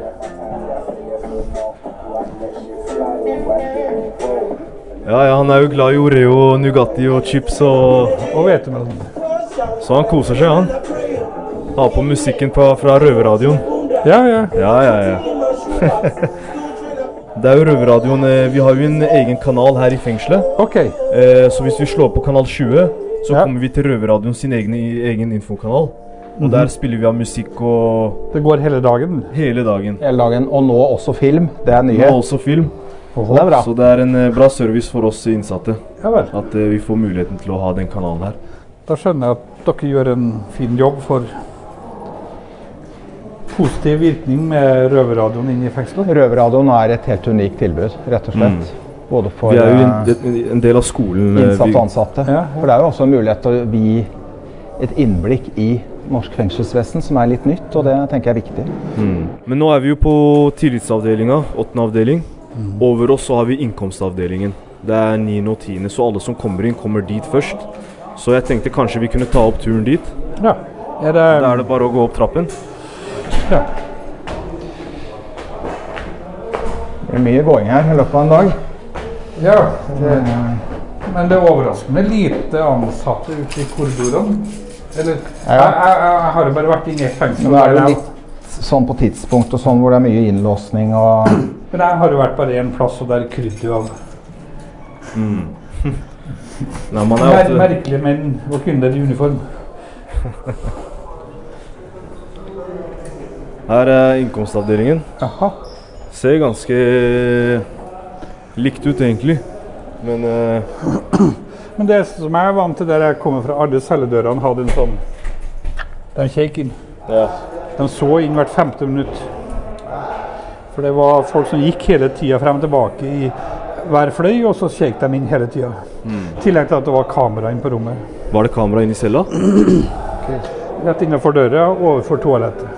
Ja, ja, han er jo glad i Oreo, Nugatti og chips, og, Og hvetemelon. så han koser seg, han. Har på musikken på, fra Røverradioen. Ja, ja. Ja, ja, ja. Det er jo Røverradioen eh, Vi har jo en egen kanal her i fengselet. OK. Eh, så hvis vi slår på kanal 20, så Ja. kommer vi til Røverradioen sin egen, egen infokanal. Og der spiller vi av musikk og Det går hele dagen. hele dagen. Hele dagen. Og nå også film. Det er Nå også film. Så det er bra. Så det er en eh, bra service for oss innsatte Ja vel. at uh, vi får muligheten til å ha den kanalen her. Da skjønner jeg at dere gjør en fin jobb for positiv virkning med røverradioen inn i fengselet. Røverradioen er et helt unikt tilbud, rett og slett. Både for Mm. Vi er jo eh, en, en del av skolen. innsatte og ansatte. Ja, ja. For det er jo også en mulighet til å gi et innblikk i norsk fengselsvesen som er litt nytt, og det tenker jeg er viktig. Men nå er vi jo på tillitsavdelinga, åttende avdeling. Over oss så har vi innkomstavdelingen. Det er 9. og tiende, så alle som kommer inn, kommer dit først. Så jeg tenkte kanskje vi kunne ta opp turen dit. Ja. Er Da er det bare å gå opp trappen. ja. Det er mye gåing her i løpet av en dag. ja det, men det er overraskende lite ansatte ute i korridorene. Eller Ja. jeg, jeg, jeg har jo bare vært inne i et fengsel. Men nå er det jo litt sånn på tidspunkt og sånn hvor det er mye innlåsning og Men jeg har jo vært bare én plass, og der krydder jo av Nei, man er mer ofte, merkelige menn og kvinner i uniform. her er innkomstavdelingen. Aha. Ser ganske likt ut, egentlig. Men uh... Men det som jeg er vant til der jeg kommer fra, alle celledørene hadde en sånn De kjekk inn. ja. De så inn hvert femte minutt. For det var folk som gikk hele tida frem og tilbake i hver fløy, og så kjekk de inn hele tida. I tillegg til at det var kamera inne på rommet. Var det kamera inne i cella? Rett innenfor døra, overfor toalettet.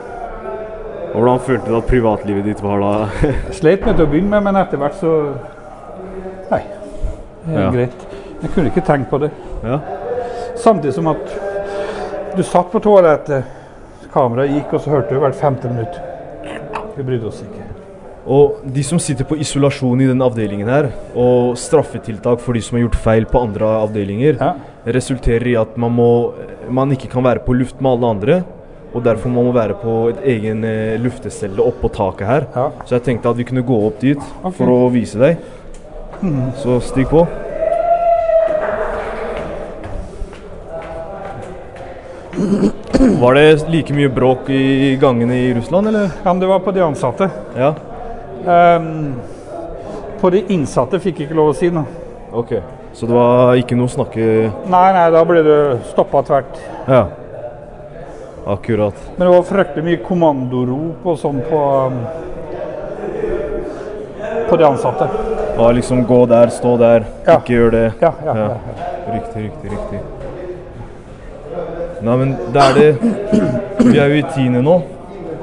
Og Hvordan følte du at privatlivet ditt var da? Jeg sleit med det å begynne med, men etter hvert så Nei. Det er Ja. greit. Jeg kunne ikke tenkt på det. ja. Samtidig som at du satt på toalettet, kameraet gikk, og så hørte vi hvert femte minutt. Vi brydde oss ikke. Og de som sitter på isolasjon i den avdelingen her, og straffetiltak for de som har gjort feil på andre avdelinger, Ja. resulterer i at man, må, man ikke kan være på luft med alle andre. Og derfor må man være på et egen luftestelle luftecelle oppå taket her. Ja. Så jeg tenkte at vi kunne gå opp dit okay. for å vise deg. Så stig på. Var det like mye bråk i gangene i Russland, eller? Ja, men det var på de ansatte. Ja. Um, på de innsatte fikk ikke lov å si noe. Ok. Så det var ikke noe å snakke Nei, nei, da ble du stoppa tvert. Ja. Akkurat. Men det var fryktelig mye kommandorop og sånn på um, På de ansatte. Ja, liksom gå der, stå der, Ja. ikke gjør det. Ja, ja, Ja. ja. ja. Riktig, riktig, riktig. Nei, men det er det Vi er jo i tiende nå,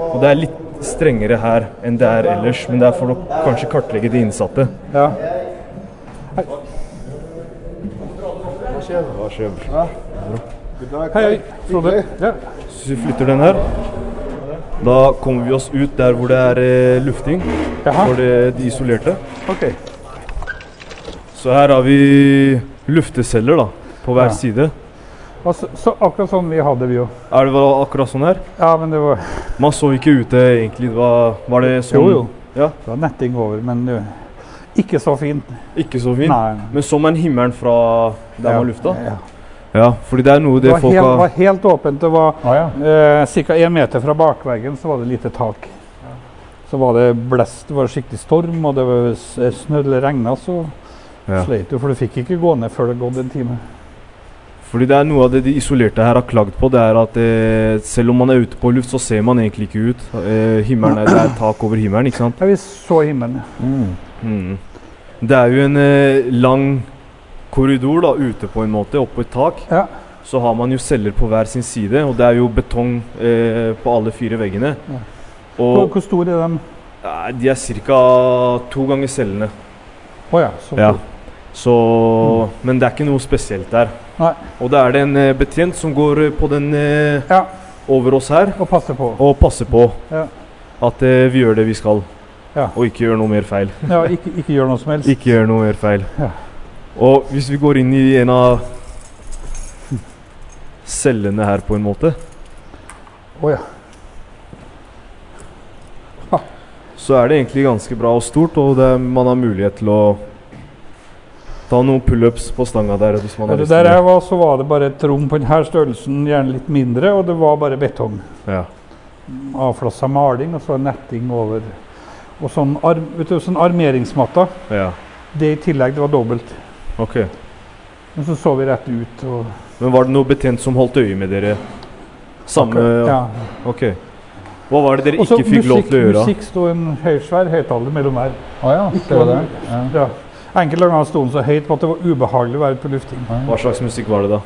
og det er litt strengere her enn det er ellers. Men det er for å kanskje kartlegge de innsatte. ja. Hva skjer? Hei, hei. Frode. Ja. Så vi flytter den her. Da kommer vi oss ut der hvor det er eh, lufting Jaha. for det, de isolerte. OK. Så her har vi lufteceller da, på hver Ja. side. Så, så akkurat sånn vi hadde, vi jo. Er det var akkurat sånn her? Ja, men det var, Man så ikke ute egentlig. Det var, var det sånn? Jo, jo. Ja, det var netting over, men det, ikke så fint. ikke så fint. Nei. Men så man himmelen fra der Ja, man lufta? Ja. Ja, fordi det er noe Det det folk helt, har var helt åpent. Det var ah, ja. eh, ca. én meter fra bakveggen så var det lite tak. Så var det blest, det var skikkelig storm, og det var snø eller regna, så Ja. Sleit jo, for du fikk ikke gå ned før det gått en time. Fordi det er noe av det de isolerte her har klagd på, det er at eh, selv om man er ute på luft, så ser man egentlig ikke ut. Eh, himmelen er, det er tak over himmelen, ikke sant? Ja, vi så himmelen. Mm. Mm. Det er jo en eh, lang korridor da, ute på en måte, oppå et tak. Ja. Så har man jo celler på hver sin side, og det er jo betong eh, på alle fire veggene. Ja. Og hvor store er de? eh, de er ca. to ganger cellene. Oh, ja. Så Ja. Så, Men det er ikke noe spesielt der. Nei. Og da er det en eh, betjent som går eh, på den eh, Ja. over oss her Og passer på. og passer på Ja. at uh, vi gjør det vi skal. Ja. Og ikke gjør noe mer feil. Ja, ikke, ikke gjør noe som helst. Ikke gjør noe mer feil. Ja. Og hvis vi går inn i en av cellene her, på en måte, Å ja. så er det egentlig ganske bra og stort, og det, man har mulighet til å ta noen pullups på stanga der hvis man har Det lyst til der jeg var, så var det bare et rom på denne størrelsen, gjerne litt mindre, og det var bare betong. Ja. Avflassa maling og så netting over. Og sånn, arm, vet du, sånn armeringsmatta. ja. Det i tillegg, det var dobbelt. Ok. Men så så vi rett ut. og... Men var det noe betjent som holdt øye med dere? Samme Ja. Ok. Hva var det dere Også ikke fikk lov til å gjøre? Musikk sto en høysvær høyttaler mellom her. Å ja, det var det? Ja. Ja. Enkelte ganger sto den så høyt på at det var ubehagelig å være på lufting. Hva slags musikk var det da?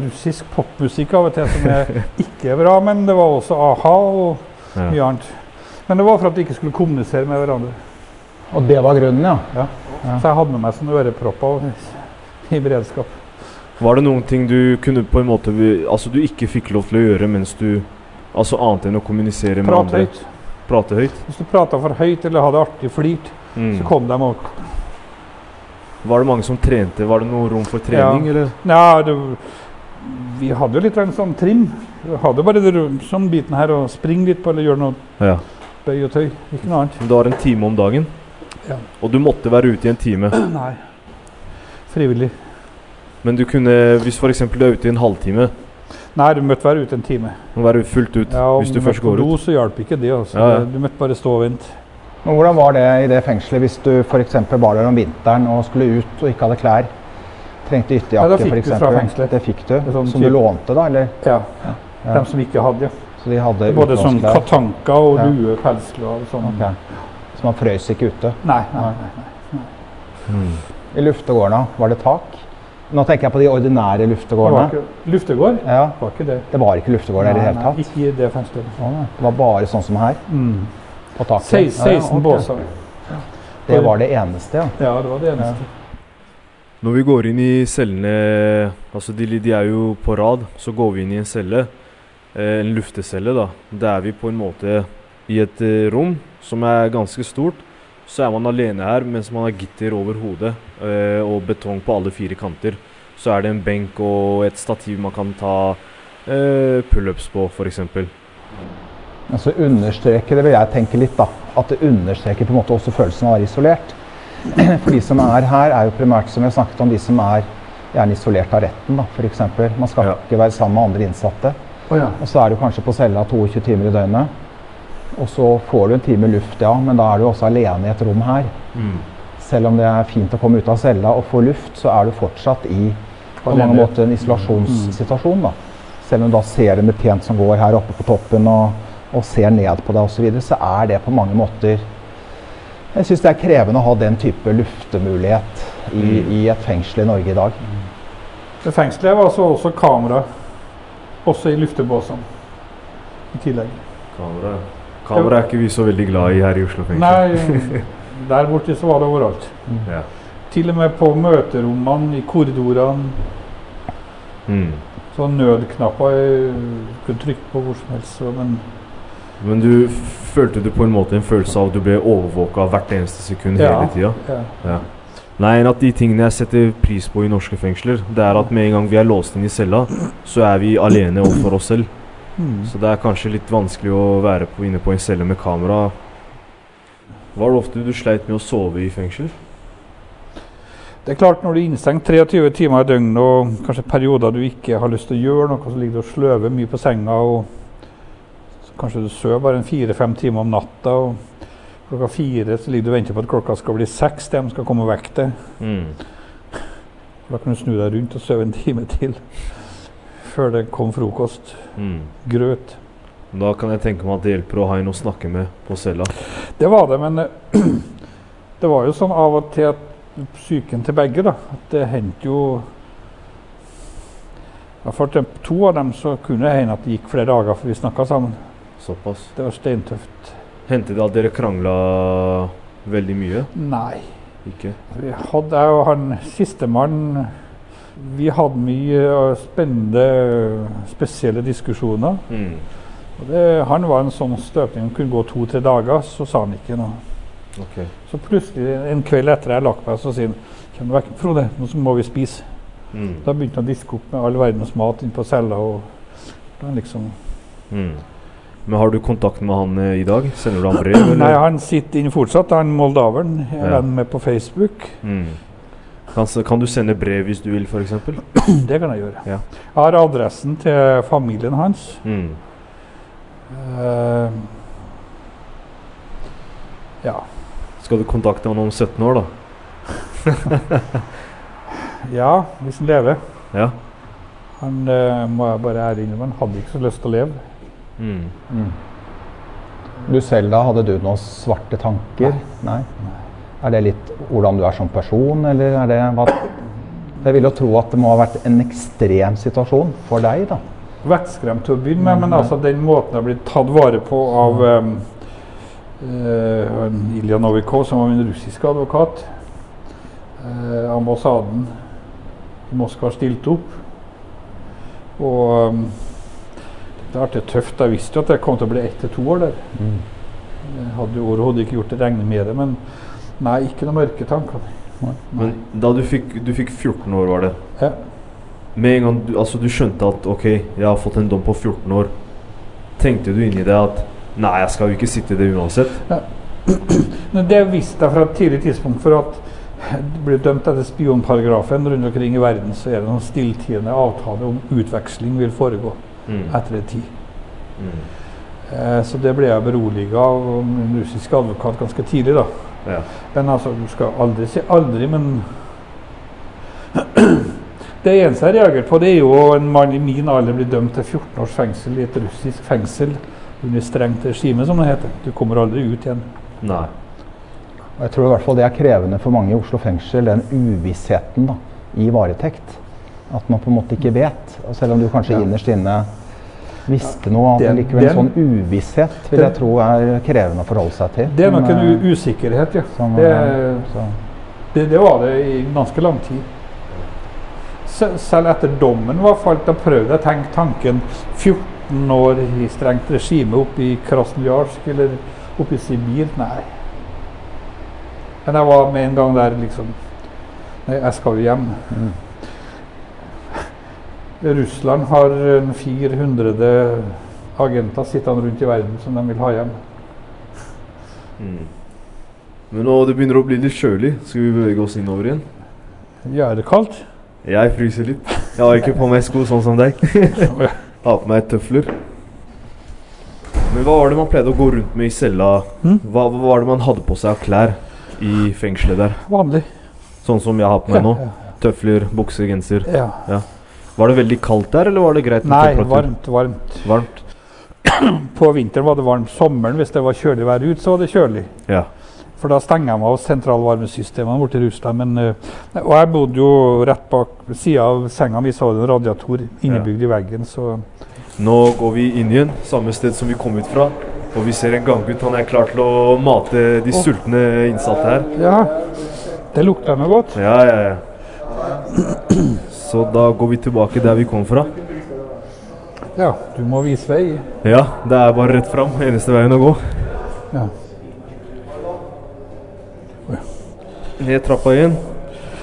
Russisk popmusikk av og til som er ikke bra, men det var også a-ha og Ja. mye annet. Men det var for at de ikke skulle kommunisere med hverandre. Og det var grunnen, ja. Ja. Så jeg hadde med meg sånne ørepropper i beredskap. Var det noen ting du kunne på en måte Altså du ikke fikk lov til å gjøre mens du Altså annet enn å kommunisere med andre? Prate høyt. Prate høyt? Hvis du prata for høyt eller hadde artig flirt, Mm. så kom de og Var det mange som trente? Var det noe rom for trening, Ja. eller? Ja, det, vi hadde jo litt en sånn trim. Vi hadde bare det sånn biten her å springe litt på eller gjøre noe Ja. bøy og tøy. Ikke noe annet. Men du har en time om dagen? Ja. Og du måtte være ute i en time? Nei. Frivillig. Men du kunne, hvis f.eks. du er ute i en halvtime, Nei, du måtte være ute en time. må være fullt ut Ja, hvis du du først møtte på går do, ut? så hjalp ikke det. Altså. Ja, ja. Du måtte bare stå og vente. Men hvordan var det i det fengselet hvis du f.eks. var der om vinteren og skulle ut og ikke hadde klær? Trengte Ja, ytterjakke eksempel. fengselet. Det fikk du, sånn som du lånte da, eller? Ja. Ja. De som ikke hadde. Så de hadde Både sånn katanka og Ja. lue, pelsklær og sånn. Okay. Så man frøs ikke ute? Nei, nei, nei. I luftegårdene, var det tak? Nå tenker jeg på de ordinære Det luftegårdene. ikke, luftegård Ja, var ikke det. Det var ikke luftegård i det hele tatt? nei, Ikke i det fengselet. Det var bare sånn som her, Mm. På taket? Se- Ja, ja, 16 ok. båser. Det var det eneste, ja. Ja, det var det eneste. Når vi går inn i cellene Altså de, de er jo på rad, så går vi inn i en celle. Eh, en luftecelle, da. Der er vi på en måte i et eh, rom som er ganske stort. Så er man alene her mens man har gitter over hodet eh, og betong på alle fire kanter. Så er det en benk og et stativ man kan ta eh, pullups på, f.eks. Altså understreker det vil jeg tenke litt, da. At det understreker på en måte også følelsen av å være isolert. For de som er her, er jo primært som vi har snakket om, de som er gjerne isolert av retten, da, f.eks. Man skal Ja. ikke være sammen med andre innsatte. Oh, ja. Og så er du kanskje på cella 22 timer i døgnet. Og så får du en time luft, ja, men da er du også alene i et rom her. Selv om det er fint å komme ut av cella og få luft, så er du fortsatt i på mange måter en isolasjonssituasjon. da. Selv om du da ser en betjent som går her oppe på toppen og, og ser ned på deg osv., så, videre, så er det på mange måter Jeg syns det er krevende å ha den type luftemulighet i, i et fengsel i Norge i dag. Det fengselet var altså også kamera. Også i luftebåsene. I tillegg. Kamera. Kamera er ikke vi så veldig glad i her i Oslo fengsel. Nei, der borte så var det overalt. Ja. Til og med på møterommene, i korridorene. Mm. Så nødknapper kunne trykke på hvor som helst. Men Men du følte du på en måte en følelse av at du ble overvåka hvert eneste sekund Ja. hele tida? ja. Ja. Nei, en av de tingene jeg setter pris på i norske fengsler, det er at med en gang vi er låst inn i cella, så er vi alene overfor oss selv. Mm. Så det er kanskje litt vanskelig å være på, inne på en celle med kamera. Var det ofte du sleit med å sove i fengsel? Det er klart Når du er innestengt 23 timer i døgnet og kanskje perioder du ikke har lyst til å gjøre noe, så ligger du og sløver mye på senga, og kanskje du sover bare en fire-fem timer om natta. og Klokka fire så ligger du og venter på at klokka skal bli seks. De skal komme og vekke deg. Mm. Da kan du snu deg rundt og sove en time til. Før det kom frokost. Mm. Grøt. Da kan jeg tenke meg at det hjelper å ha en å snakke med på cella. Det var det, men det var jo sånn av og til at psyken til begge, da. At det hendte jo For to av dem så kunne det hende at det gikk flere dager før vi snakka sammen. Såpass. Det var steintøft. Hendte det at dere krangla veldig mye? Nei. Ikke? Vi hadde, jeg og han sistemann Vi hadde mye spennende, spesielle diskusjoner. Mm. Og det, han var en sånn støpning. Han kunne gå to-tre dager, så sa han ikke noe. Ok. Så plutselig en kveld etter jeg lagt meg, så sier han Kjem vekk, Frode, nå må vi spise. Mm. Da begynte han å diske opp med all verdens mat inn på cella. og da liksom Mm. Men har du kontakt med han eh, i dag? Sender du han brev? Eller? Nei, han sitter inne fortsatt. Han moldaveren. Jeg er Ja. venn med på Facebook. Mm. Kan, s- kan du sende brev hvis du vil, f.eks.? Det kan jeg gjøre. Ja. Jeg har adressen til familien hans. Mm. Eh, ja. Skal du kontakte han om 17 år, da? ja, hvis han lever. Ja. Han eh, må jeg bare ære innrømme, han hadde ikke så lyst til å leve. Mm. Du selv da, hadde du noen svarte tanker? Nei. Er det litt hvordan du er som person, eller er det hva Jeg vil jo tro at det må ha vært en ekstrem situasjon for deg, da. Vettskremt til å begynne med, men altså den måten jeg blitt tatt vare på av um, uh, Ilja Novikov, som var min russiske advokat. uh, ambassaden i Moskva stilte opp. Og um, det har vært tøft. Jeg visste jo at det kom til å bli ett til to år der. Jeg hadde jo overhodet ikke gjort det regnet med det, men nei, ikke noen mørke tanker. Men da du fikk, du fikk 14 år, var det? Ja. Med en gang du, altså, du skjønte at ok, jeg har fått en dom på 14 år, tenkte du inni deg at nei, jeg skal jo ikke sitte i det uansett? Men det visste jeg fra et tidlig tidspunkt. For at du blir dømt etter spionparagrafen rundt omkring i verden, så er det noen stilltiende avtale om utveksling vil foregå Mm. etter en tid. Mm. Eh, så det ble jeg beroliga av min russiske advokat ganske tidlig, da. Ja. Men altså, du skal aldri si aldri, men Det eneste jeg reagerer på, det er jo en mann i min alder blir dømt til 14 års fengsel i et russisk fengsel under strengt regime, som det heter. Du kommer aldri ut igjen. Nei. Jeg tror i hvert fall det er krevende for mange i Oslo fengsel, den uvissheten da, i varetekt. At man på en måte ikke vet. Og selv om du kanskje innerst inne visste noe, det likevel en sånn uvisshet vil det, jeg tro er krevende å forholde seg til. Det er nok en usikkerhet, ja. som, Det, eh, det, det var det i ganske lang tid. Selv etter dommen var falt, da prøvde jeg å tenke tanken 14 år i strengt regime oppe i Krasnojarsk eller oppe i Sibir. Nei. Men jeg var med en gang der liksom Nei, jeg skal jo hjem. Russland har 400 agenter sittende rundt i verden som de vil ha hjem. Mm. Men nå det begynner å bli litt kjølig. Skal vi bevege oss innover igjen? Ja, er det kaldt? Jeg fryser litt. Jeg har ikke på meg sko sånn som deg. har på meg tøfler. Men hva var det man pleide å gå rundt med i cella? Mm. Hva, hva var det man hadde på seg av klær i fengselet der? Vanlig. Sånn som jeg har på meg nå? Ja, Tøfler, bukse, genser. ja. Var det veldig kaldt der, eller var det greit Nei, varmt, varmt. Varmt? På vinteren var det varmt. Sommeren, hvis det var kjølig vær ut, så var det kjølig. Ja. For da stenger de av sentralvarmesystemene borti Russland. Men, eh, og jeg bodde jo rett bak sida av senga mi, så hadde en radiator innebygd i veggen. Så Nå går vi inn igjen, samme sted som vi kom ut fra. Og vi ser en ganggutt. Han er klar til å mate de sultne innsatte her. ja, det lukter noe godt. Ja, ja, ja. Så da går vi tilbake der vi kom fra. Ja, du må vise vei. Ja, det er bare rett fram. Eneste veien å gå. Ja. Ned trappa igjen.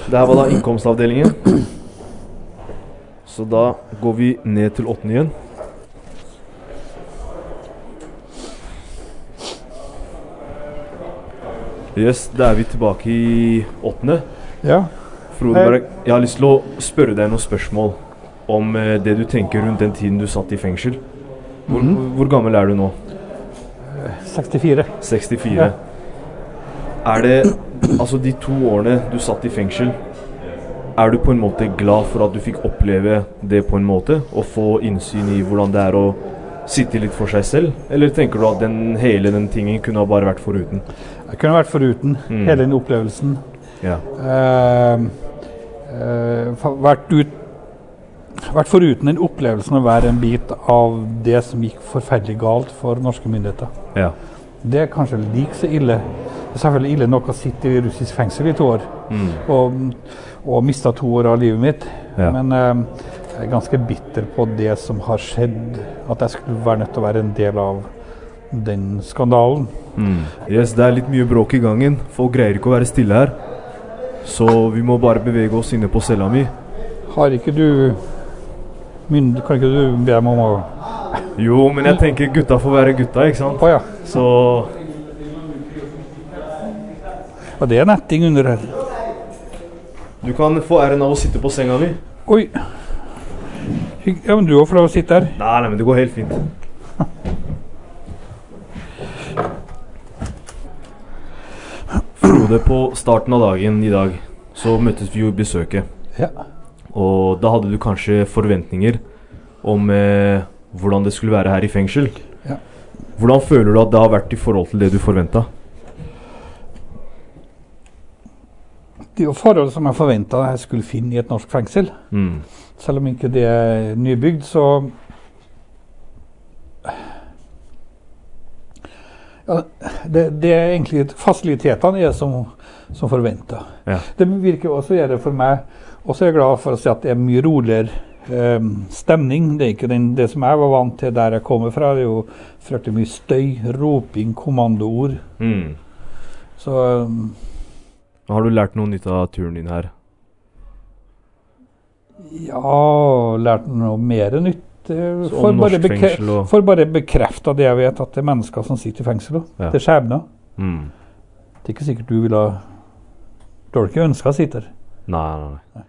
Det her var da innkomstavdelingen. Så da går vi ned til åttende igjen. Yes, da er vi tilbake i åttende. ja. Frodeberg, jeg har lyst til å spørre deg noen spørsmål om eh, det du tenker rundt den tiden du satt i fengsel. Hvor, hvor gammel er du nå? 64. 64. Ja. Er det Altså, de to årene du satt i fengsel, er du på en måte glad for at du fikk oppleve det på en måte? Og få innsyn i hvordan det er å sitte litt for seg selv? Eller tenker du at den, hele den tingen kunne ha bare vært foruten? Jeg kunne vært foruten Mm. hele den opplevelsen. Ja. Eh, eh, fa- vært, ut, vært foruten den opplevelsen å være en bit av det som gikk forferdelig galt for norske myndigheter. Ja. Det er kanskje like så ille. Det er selvfølgelig ille nok å sitte i russisk fengsel i to år Mm. og, og miste to år av livet mitt. Ja. Men eh, jeg er ganske bitter på det som har skjedd. At jeg skulle være nødt til å være en del av den skandalen. Mm. Yes, det er litt mye bråk i gangen. Folk greier ikke å være stille her. Så vi må bare bevege oss inne på cella mi. Har ikke du Kan ikke du be dem om å Jo, men jeg tenker gutta får være gutta, ikke sant? Oh, ja. Så Og det er netting under her. du kan få æren av å sitte på senga mi. Oi. Ja, men du òg får lov å sitte her. Nei, nei, men det går helt fint. Frode, på starten av dagen i dag så møttes vi jo i besøket. Ja. Og da hadde du kanskje forventninger om eh, hvordan det skulle være her i fengsel. Ja. Hvordan føler du at det har vært i forhold til det du forventa? Det er jo forhold som jeg forventa jeg skulle finne i et norsk fengsel. Mm. Selv om ikke det er nybygd, så ja, det, det er egentlig fasilitetene er som, som forventa. Ja. Det virker også gjøre for meg. Og så er jeg glad for å si at det er mye roligere eh, stemning. Det er ikke den, det som jeg var vant til der jeg kommer fra. Det er jo fryktelig mye støy, roping, kommandoord. Mm. Så um, Har du lært noe nytt av turen din her? ja, lært noe mer nytt. Eh, For om bare, bekrefte, for bare bekrefta det jeg vet, at det er mennesker som sitter i fengsel. Ja. Det er skjebner. mm. Det er ikke sikkert du ville ha Du har ikke ønska å sitte her. Nei, nei, nei.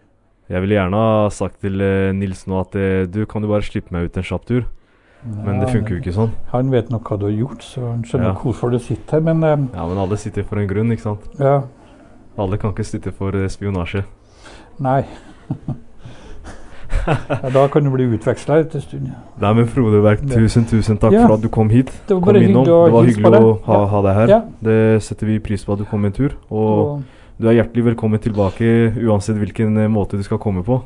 Jeg ville gjerne ha sagt til eh, Nils nå at eh, du kan du bare slippe meg ut en kjapp tur. Men det funker jo ikke sånn. Han vet nok hva du har gjort, så han skjønner Ja. hvorfor du sitter her. Men eh, Ja, men alle sitter for en grunn, ikke sant? ja, Alle kan ikke sitte for spionasje. nei. ja, da kan du bli utveksla en stund. Nei, men Frode Berg, tusen, tusen takk Ja. for at du kom hit. Det var Kom innom. Det var hyggelig å ha, ha deg her. Ja. Det setter vi pris på at du kom en tur. Og Og, du er hjertelig velkommen tilbake uansett hvilken eh, måte du skal komme på.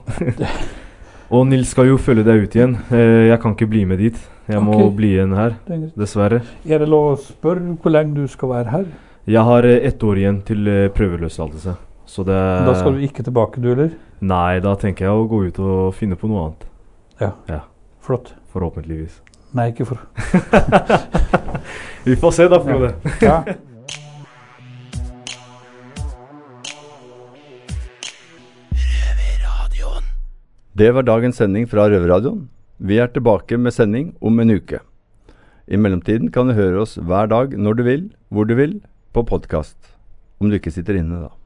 og Nils skal jo følge deg ut igjen. Eh, Jeg kan ikke bli med dit. Jeg må bli igjen her, er dessverre. er det lov å spørre hvor lenge du skal være her? Jeg har eh, ett år igjen til prøveløslatelse. Så det Da skal du ikke tilbake, du heller? Nei, da tenker jeg å gå ut og finne på noe annet. Ja, Flott. Forhåpentligvis. Nei, ikke for Vi får se da, Frode. Ja. Det var dagens sending fra Røverradioen. Vi er tilbake med sending om en uke. I mellomtiden kan du høre oss hver dag når du vil, hvor du vil, på podkast. Om du ikke sitter inne, da.